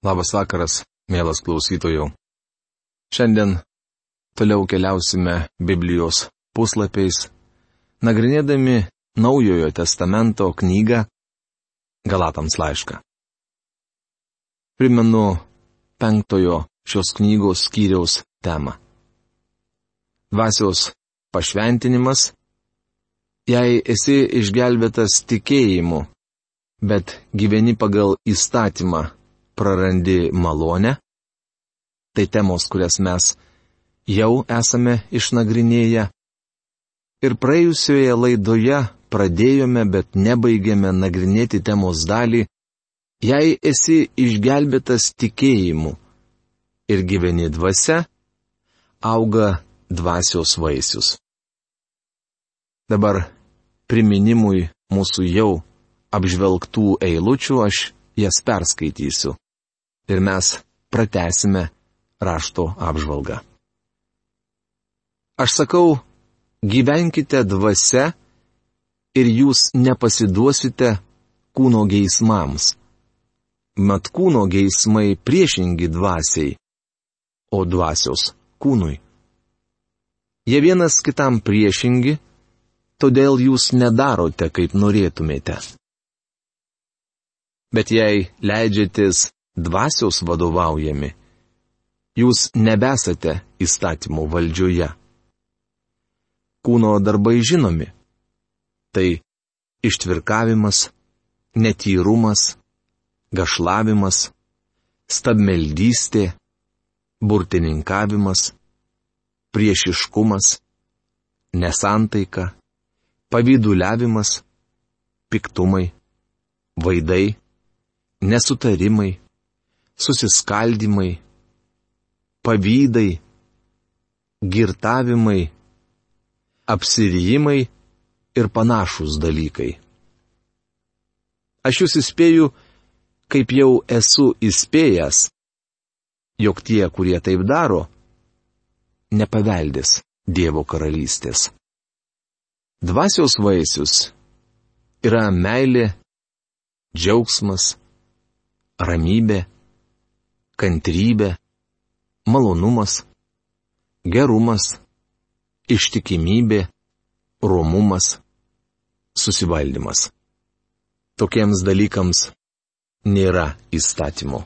Labas vakaras, mielas klausytojų. Šiandien toliau keliausime Biblijos puslapiais, nagrinėdami Naujojo testamento knygą Galatams laišką. Primenu penktojo šios knygos skyriaus temą. Dvasios pašventinimas, jei esi išgelbėtas tikėjimu, bet gyveni pagal įstatymą prarandi malonę. Tai temos, kurias mes jau esame išnagrinėję. Ir praėjusioje laidoje pradėjome, bet nebaigėme nagrinėti temos dalį, jei esi išgelbėtas tikėjimu ir gyveni dvasia, auga dvasios vaisius. Dabar priminimui mūsų jau apžvelgtų eilučių aš jas perskaitysiu ir mes pratesime rašto apžvalgą. Aš sakau, gyvenkite dvasia ir jūs nepasiduosite kūno geismams. Mat kūno geismai priešingi dvasiai, o dvasios kūnui. Jie vienas kitam priešingi, todėl jūs nedarote, kaip norėtumėte. Bet jei leidžiatės dvasios vadovaujami, jūs nebesate įstatymų valdžioje. Kūno darbai žinomi. Tai ištvirkavimas, netyrumas, gašlavimas, stabmeldystė, burtininkavimas, priešiškumas, nesantaika, pavyduliavimas, piktumai, vaidai, nesutarimai, susiskaldimai, pavydai, girtavimai, apsirijimai ir panašus dalykai. Aš jūs įspėju, kaip jau esu įspėjęs, jog tie, kurie taip daro, nepaveldės Dievo karalystės. Dvasios vaisius yra meilė, džiaugsmas, ramybė, kantrybė, malonumas, gerumas, ištikimybė, romumas, susivaldymas. Tokiems dalykams nėra įstatymų.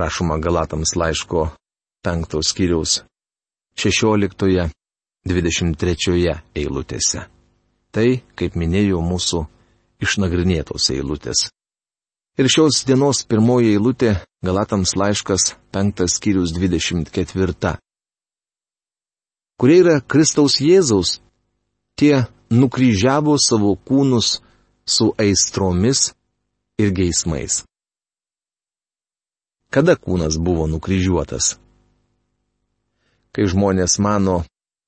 Rašoma Galatams laiško 5 skyriaus 16-23 eilutėse. Tai, kaip minėjau, mūsų išnagrinėtos eilutės. Ir šios dienos pirmoji eilutė Galatams laiškas 5 skyrius 24. Kurie yra Kristaus Jėzaus, tie nukryžiavo savo kūnus su aistromis ir geismais. Kada kūnas buvo nukryžiuotas? Kai žmonės mano,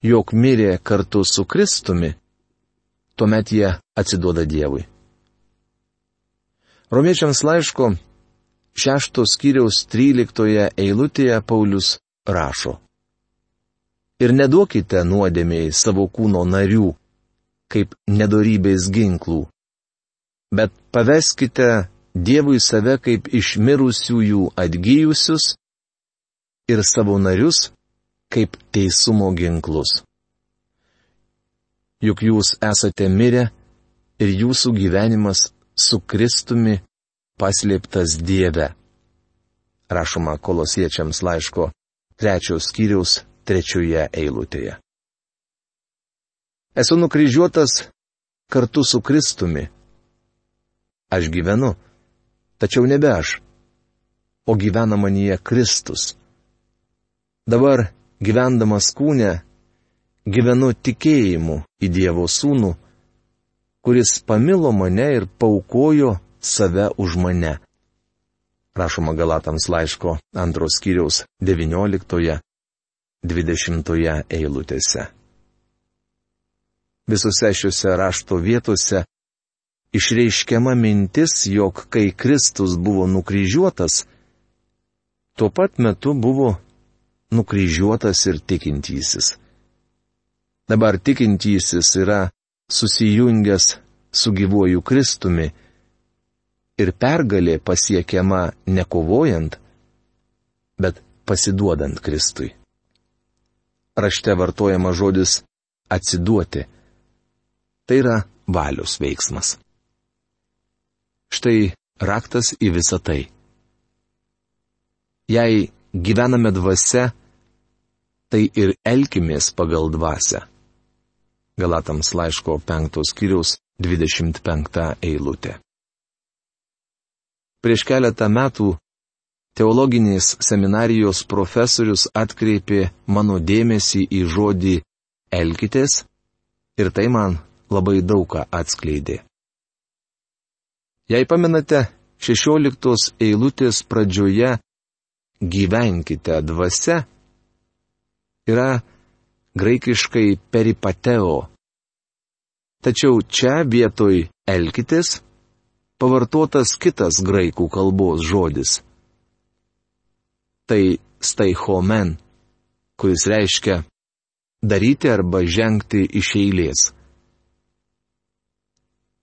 jog mirė kartu su Kristumi, tuomet jie atsiduoda Dievui. Romiečiams laiško šeštos skyriaus tryliktoje eilutėje Paulius rašo. Ir neduokite nuodėmiai savo kūno narių, kaip nedorybės ginklų, bet paveskite Dievui save kaip išmirusiųjų atgyjusius ir savo narius kaip teisumo ginklus. Juk jūs esate mirę ir jūsų gyvenimas su Kristumi paslėptas Dieve. Rašoma kolosiečiams laiško trečios skyriaus trečioje eilutėje. Esu nukryžiuotas kartu su Kristumi. Aš gyvenu, tačiau nebe aš, o gyvena manyje Kristus. Dabar, gyvendamas kūne, gyvenu tikėjimu į Dievo sūnų, kuris pamilo mane ir paukojo save už mane. Rašoma Galatams laiško antros kiriaus 19-20 eilutėse. Visose šiuose rašto vietose išreiškiama mintis, jog kai Kristus buvo nukryžiuotas, tuo pat metu buvo nukryžiuotas ir tikintysis. Dabar tikintysis yra susijungęs su gyvuoju Kristumi ir pergalė pasiekiama nekovojant, bet pasiduodant Kristui. Rašte vartojama žodis atsiduoti. Tai yra valios veiksmas. Štai raktas į visą tai. Jei gyvename dvasia, tai ir elkimės pagal dvasę. Galatams laiško 5 skyriaus 25 eilutė. Prieš keletą metų teologinės seminarijos profesorius atkreipė mano dėmesį į žodį elkitės ir tai man labai daug ką atskleidė. Jei pamenate, 16 eilutės pradžioje gyvenkite dvasia yra graikiškai peripateo. Tačiau čia vietoj elkitės pavartotas kitas graikų kalbos žodis tai staihomen, kuris reiškia daryti arba žengti iš eilės.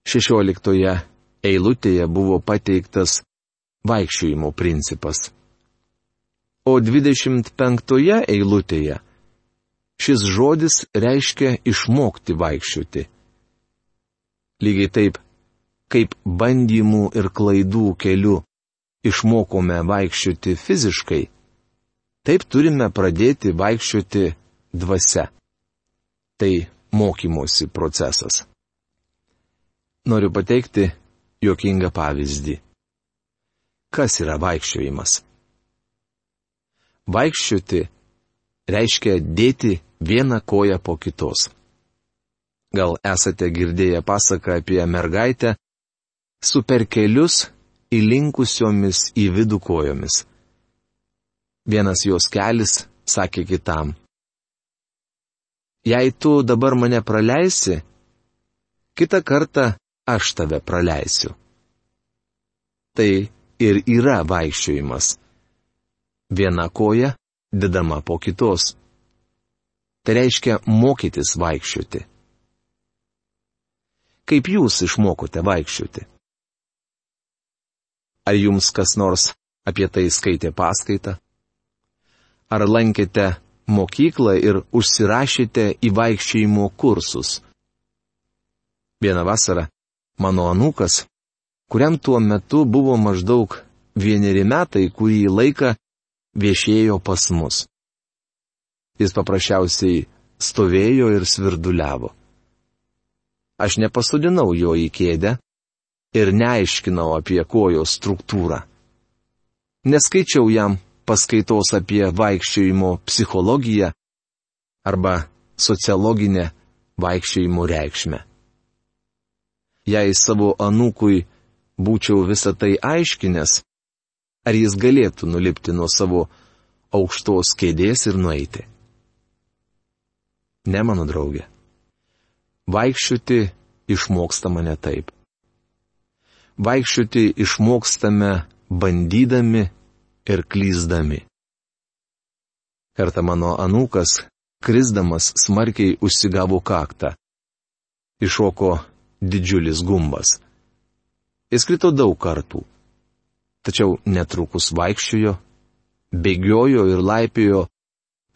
Šešioliktoje eilutėje buvo pateiktas vaikščiojimo principas. O 25 eilutėje šis žodis reiškia išmokti vaikščioti. Lygiai taip, kaip bandymų ir klaidų keliu išmokome vaikščioti fiziškai, taip turime pradėti vaikščioti dvasia. Tai mokymosi procesas. Noriu pateikti juokingą pavyzdį. Kas yra vaikščiojimas? Vaikščioti reiškia dėti vieną koją po kitos. Gal esate girdėję pasaką apie mergaitę su perkelius įlinkusiomis į vidų kojomis. Vienas jos kelis sakė kitam. Jei tu dabar mane praleisi, kitą kartą aš tave praleisiu. Tai ir yra vaikščiojimas. Viena koja didama po kitos. Tai reiškia mokytis vaikščioti. Kaip jūs išmokote vaikščioti? Ar jums kas nors apie tai skaitė paskaitą? Ar lankėte mokyklą ir užsirašėte į vaikščiojimo kursus? Vieną vasarą mano anūkas, kuriam tuo metu buvo maždaug vieneri metai, kurį laiką viešėjo pas mus. Jis paprasčiausiai stovėjo ir svirduliavo. Aš nepasodinau jo į kėdę, ir neaiškinau apie kojos struktūrą. Neskaičiau jam paskaitos apie vaikščiojimo psichologiją arba sociologinę vaikščiojimo reikšmę. Jei savo anūkui būčiau visą tai aiškinęs, ar jis galėtų nulipti nuo savo aukštos kėdės ir nueiti? Ne mano draugė. Vaikščioti išmoksta mane taip vaikščioti išmokstame bandydami ir klyzdami. Kartą mano anūkas, krisdamas smarkiai užsigavo kaktą. Iššoko didžiulis gumbas. Jis krito daug kartų. Tačiau netrukus vaikščiojo, bėgiojo ir laipiojo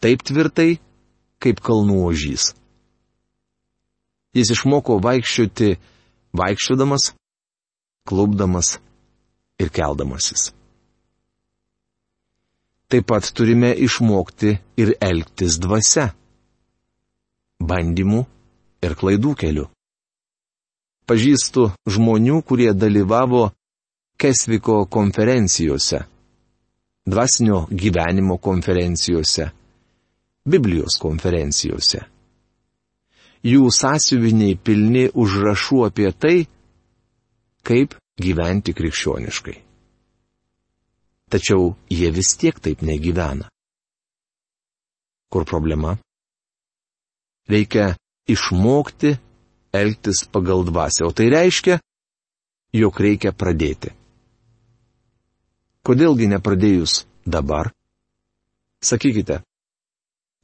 taip tvirtai, kaip kalnų ožys. Jis išmoko vaikščioti vaikščiodamas, klubdamas ir keldamasis. Taip pat turime išmokti ir elgtis dvasia. Bandymų ir klaidų keliu. Pažįstu žmonių, kurie dalyvavo Kesviko konferencijose, dvasinio gyvenimo konferencijose, Biblijos konferencijose. Jų sąsiuviniai pilni užrašų apie tai, kaip gyventi krikščioniškai. Tačiau jie vis tiek taip negyvena. Kur problema? Reikia išmokti elgtis pagal dvasę, o tai reiškia, jog reikia pradėti. Kodėlgi nepradėjus dabar? Sakykite,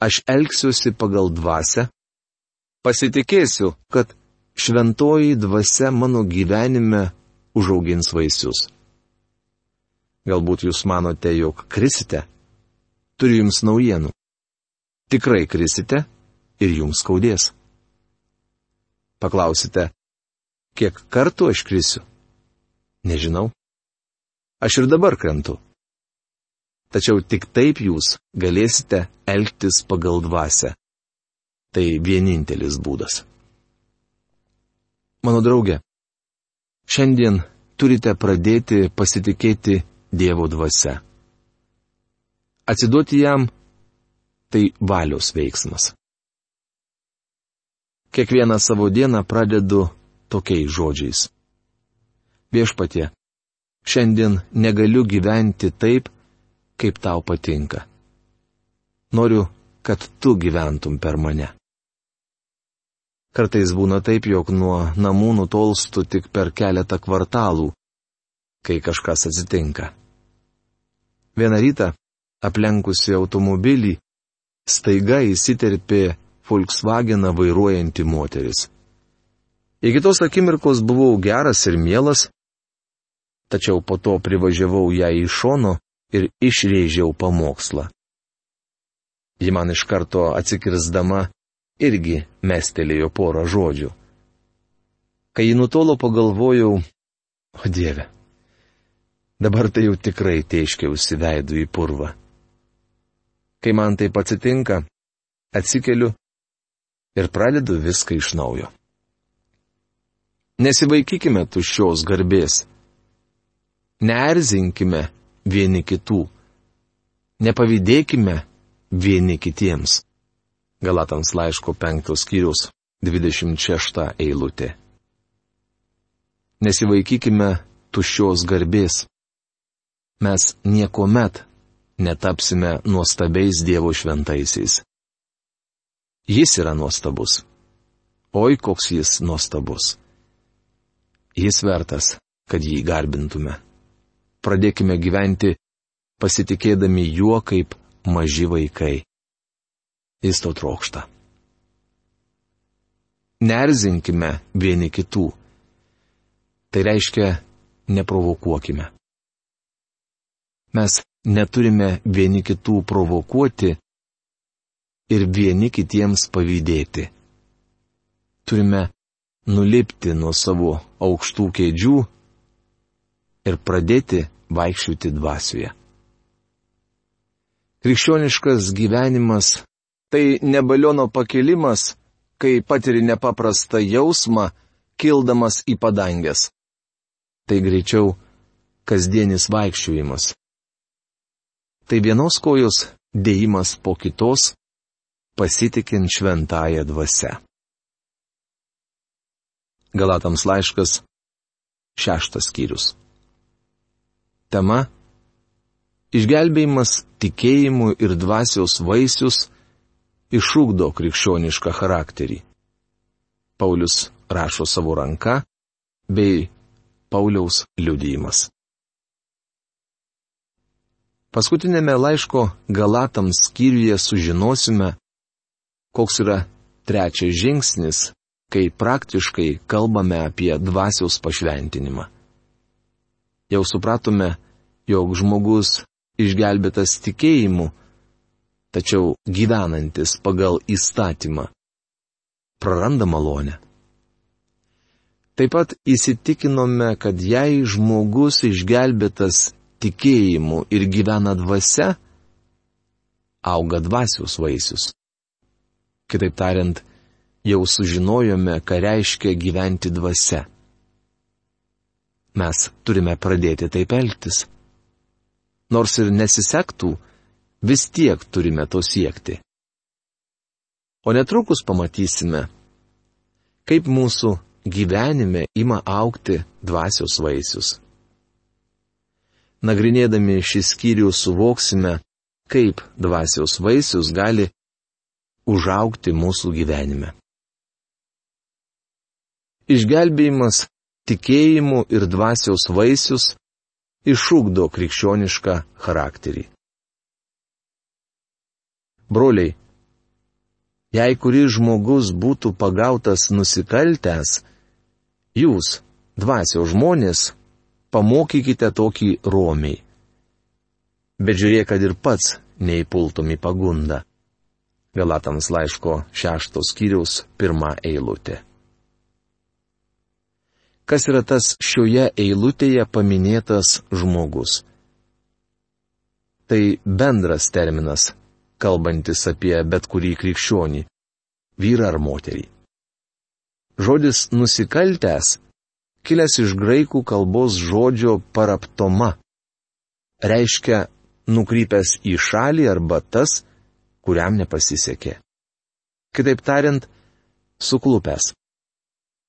aš elgsiuosi pagal dvasę, pasitikėsiu, kad šventoji dvasia mano gyvenime užaugins vaisius. Galbūt jūs manote, jog krisite? Turiu jums naujienų. Tikrai krisite ir jums skaudės. Paklausite, kiek kartų aš krisiu? Nežinau. Aš ir dabar krentu. Tačiau tik taip jūs galėsite elgtis pagal dvasę. Tai vienintelis būdas. Mano draugė, šiandien turite pradėti pasitikėti Dievo dvasia. Atsiduoti jam - tai valios veiksmas. Kiekvieną savo dieną pradedu tokiais žodžiais. Viešpatie, šiandien negaliu gyventi taip, kaip tau patinka. Noriu, kad tu gyventum per mane. Kartais būna taip, jog nuo namų nutolstu tik per keletą kvartalų, kai kažkas atsitinka. Vieną rytą, aplenkusi automobilį, staiga įsiterpė Volkswageną vairuojanti moteris. Iki tos akimirkos buvau geras ir mielas, tačiau po to privažiavau ją į šono ir išrėžiau pamokslą. Ji man iš karto atsikirzdama irgi mestelėjo porą žodžių. Kai ji nutolo pagalvojau, o Dieve, dabar tai jau tikrai teiškiausi veidų į purvą. Kai man taip atsitinka, atsikeliu ir pradedu viską iš naujo. Nesivaikykime tuščios garbės. Neerzinkime vieni kitų. Nepavydėkime vieni kitiems. Galatams laiško penktos skyrius 26 eilutė. Nesivaikykime tuščios garbės. Mes niekuomet netapsime nuostabiais Dievo šventaisiais. Jis yra nuostabus. Oi, koks jis nuostabus. Jis vertas, kad jį garbintume. Pradėkime gyventi pasitikėdami juo kaip maži vaikai. Jis to trokšta. Nerzinkime vieni kitų. Tai reiškia, neprovokuokime. Mes neturime vieni kitų provokuoti, ir vieni kitiems pavydėti. Turime nulipti nuo savo aukštų kėdžių ir pradėti vaikščioti dvasioje. Krikščioniškas gyvenimas - tai ne baliono pakelimas, kai patiri nepaprastą jausmą, kildamas į padangęs. Tai greičiau kasdienis vaikščiojimas. Tai vienos kojos dėjimas po kitos, pasitikint šventąją dvasę. Galatams laiškas, šeštas skyrius. Tema - Išgelbėjimas tikėjimu ir dvasios vaisius išūkdo krikščionišką charakterį. Paulius rašo savo ranka bei Pauliaus liudijimas. Paskutinėme laiško Galatams skyriuje sužinosime, koks yra trečias žingsnis, kai praktiškai kalbame apie dvasiaus pašventinimą. Jau supratome, jog žmogus išgelbėtas tikėjimu, tačiau gyvenantis pagal įstatymą praranda malonę. Taip pat įsitikinome, kad jei žmogus išgelbėtas tikėjimu ir gyvena dvasia, auga dvasios vaisius. Kitaip tariant, jau sužinojome, ką reiškia gyventi dvasia. Mes turime pradėti taip elgtis. Nors ir nesisektų, vis tiek turime to siekti. O netrukus pamatysime, kaip mūsų gyvenime ima aukti dvasios vaisius. Nagrinėdami šį skyrių suvoksime, kaip dvasios vaisius gali užaukti mūsų gyvenime. Išgelbėjimas tikėjimu ir dvasios vaisius išūkdo krikščionišką charakterį. Broliai, jei kuris žmogus būtų pagautas nusikaltęs, jūs, dvasios žmonės, pamokykite tokį romiai. Bet žiūrėk, kad ir pats neįpultum į pagundą. Galatams laiško šeštos skyriaus pirmą eilutę. Kas yra tas šioje eilutėje paminėtas žmogus? Tai bendras terminas, kalbantis apie bet kurį krikščionį - vyrą ar moterį. Žodis nusikaltęs kilęs iš graikų kalbos žodžio paraptoma. Reiškia nukrypęs į šalį arba tas, kuriam nepasisekė. Kitaip tariant, suklupęs.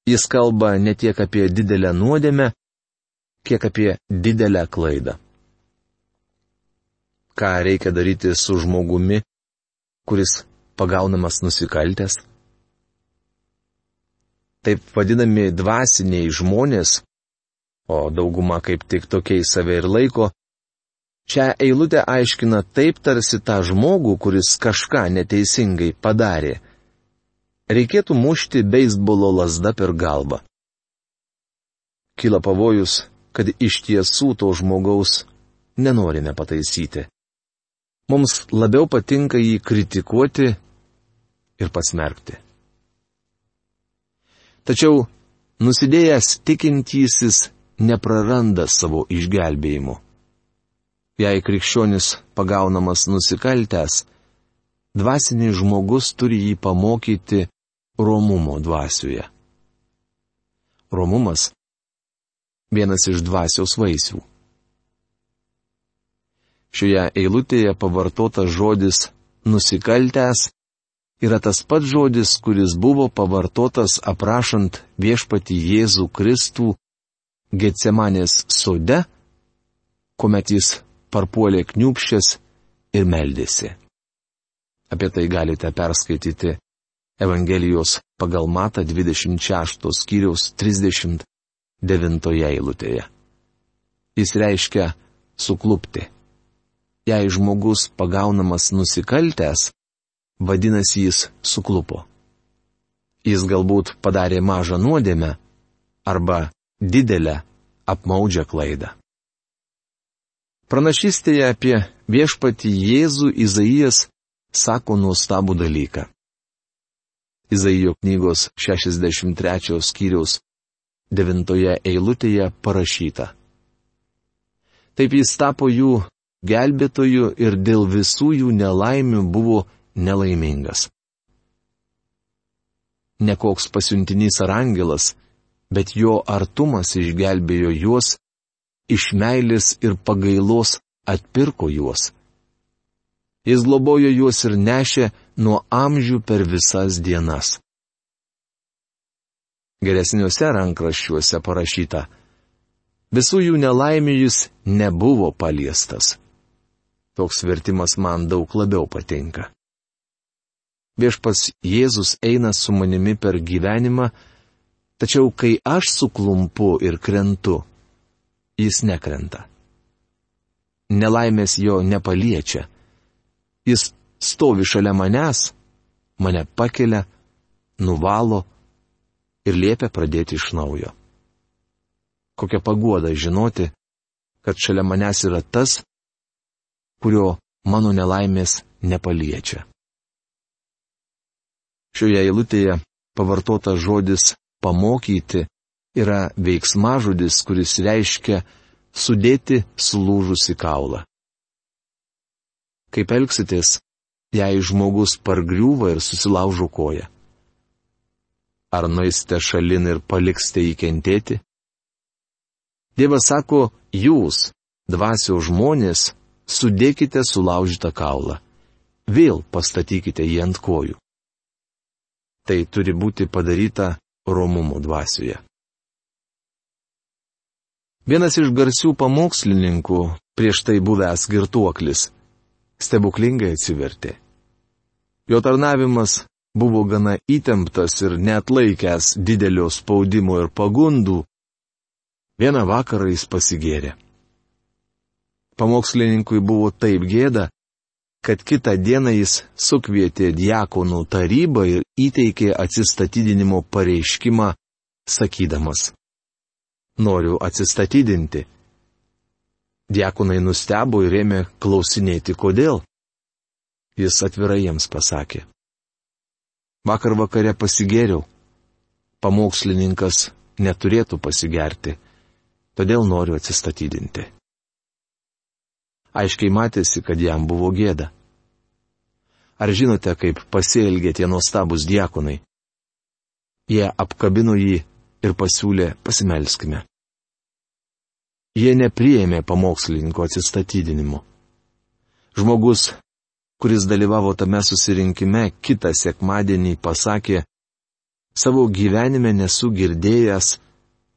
Jis kalba ne tiek apie didelę nuodėmę, kiek apie didelę klaidą. Ką reikia daryti su žmogumi, kuris pagaunamas nusikaltęs? taip vadinami dvasiniai žmonės, o dauguma kaip tik tokiai save ir laiko, šią eilutę aiškina taip tarsi tą žmogų, kuris kažką neteisingai padarė. Reikėtų mušti beisbolo lasdą per galvą. Kila pavojus, kad iš tiesų to žmogaus nenorime pataisyti. Mums labiau patinka jį kritikuoti ir pasmerkti. Tačiau nusidėjęs tikintysis nepraranda savo išgelbėjimų. Jei krikščionis pagaunamas nusikaltęs, dvasinis žmogus turi jį pamokyti romumo dvasioje. Romumas - vienas iš dvasios vaisių. Šioje eilutėje pavartotas žodis nusikaltęs yra tas pats žodis, kuris buvo pavartotas aprašant viešpati Jėzų Kristų Getsemanės sode, kuomet jis parpuolė kniupščias ir meldėsi. Apie tai galite perskaityti Evangelijos pagal Mata 26 skyriaus 39 eilutėje. Jis reiškia suklupti. Jei žmogus pagaunamas nusikaltęs, vadinasi jis suklupo. Jis galbūt padarė mažą nuodėmę arba didelę apmaudžią klaidą. Pranašystėje apie viešpatį Jėzų Izaijas sako nuostabų dalyką. Izaijo knygos 63 skyriaus 9 eilutėje parašyta. Taip jis tapo jų gelbėtoju ir dėl visų jų nelaimių buvo nelaimingas. Nekoks pasiuntinys ar angelas, bet jo artumas išgelbėjo juos, iš meilės ir pagailos atpirko juos. Jis globojo juos ir nešė nuo amžių per visas dienas. Geresniuose rankraščiuose parašyta, visų jų nelaimė jis nebuvo paliestas. Toks vertimas man daug labiau patinka. Viešpas Jėzus eina su manimi per gyvenimą, tačiau kai aš suklumpu ir krentu, jis nekrenta. Nelaimės jo nepaliečia. Jis stovi šalia manęs, mane pakelia, nuvalo ir liepia pradėti iš naujo. Kokia paguoda žinoti, kad šalia manęs yra tas, kurio mano nelaimės nepaliečia. Šioje eilutėje pavartota žodis pamokyti yra veiksmažodis, kuris reiškia sudėti sulūžusi kaulą. Kaip elgsitės, jei žmogus pargriūva ir susilaužo koją? Ar nueisite šalin ir paliksite jį kentėti? Dievas sako, jūs, dvasio žmonės, sudėkite sulaužytą kaulą. Vėl pastatykite jį ant kojų. Tai turi būti padaryta romumo dvasioje. Vienas iš garsių pamokslininkų, prieš tai buvęs girtuoklis, stebuklingai atsivertė. Jo tarnavimas buvo gana įtemptas ir net laikęs didelio spaudimo ir pagundų. Vieną vakarą jis pasigėrė. Pamokslininkui buvo taip gėda, kad kitą dieną jis sukvietė diakonų tarybą ir įteikė atsistatydinimo pareiškimą, sakydamas. noriu atsistatydinti. Diekonai nustebo ir ėmė klausinėti, kodėl. Jis atvirai jiems pasakė. Vakar vakare pasigėriau. Pamokslininkas neturėtų pasigerti, todėl noriu atsistatydinti. Aiškiai matėsi, kad jam buvo gėda. Ar žinote, kaip pasielgė tie nuostabus diekonai? Jie apkabino jį ir pasiūlė pasimelskime. Jie nepriėmė pamokslininko atsistatydinimo. Žmogus, kuris dalyvavo tame susirinkime, kitą sekmadienį pasakė, savo gyvenime nesu girdėjęs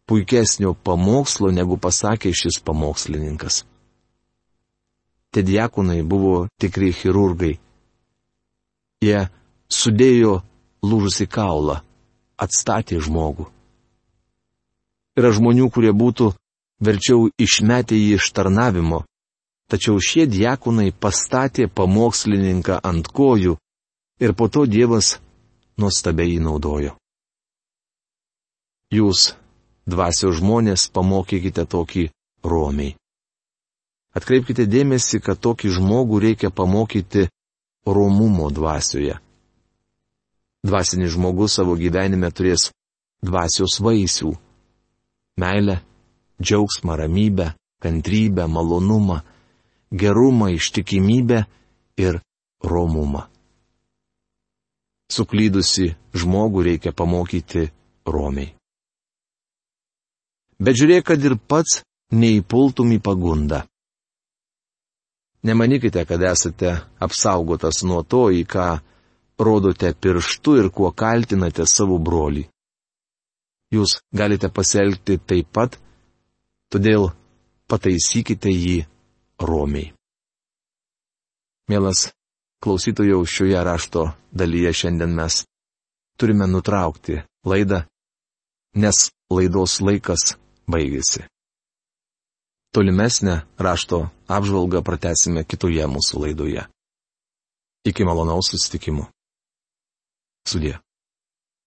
puikesnio pamokslo, negu pasakė šis pamokslininkas. Tie diakonai buvo tikri chirurgai. Jie sudėjo lūžusi kaulą, atstatė žmogų. Yra žmonių, kurie būtų verčiau išmetė jį iš tarnavimo, tačiau šie diakonai pastatė pamokslininką ant kojų ir po to Dievas nuostabiai naudojo. Jūs, dvasios žmonės, pamokykite tokį romiai. Atkreipkite dėmesį, kad tokį žmogų reikia pamokyti romumo dvasioje. Dvasinis žmogus savo gyvenime turės dvasios vaisių - meilę, džiaugsmą, ramybę, kantrybę, malonumą, gerumą, ištikimybę ir romumą. Suklydusi žmogų reikia pamokyti romiai. Bet žiūrėk, kad ir pats neįpultum į pagundą. Nemanykite, kad esate apsaugotas nuo to, į ką rodote pirštu ir kuo kaltinate savo brolį. Jūs galite pasielgti taip pat, Todėl pataisykite jį romiai. Mielas klausytojau, šioje rašto dalyje šiandien mes turime nutraukti laidą, nes laidos laikas baigėsi. Tolimesnę rašto apžvalgą pratesime kitoje mūsų laidoje. Iki malonaus susitikimų. Sudė.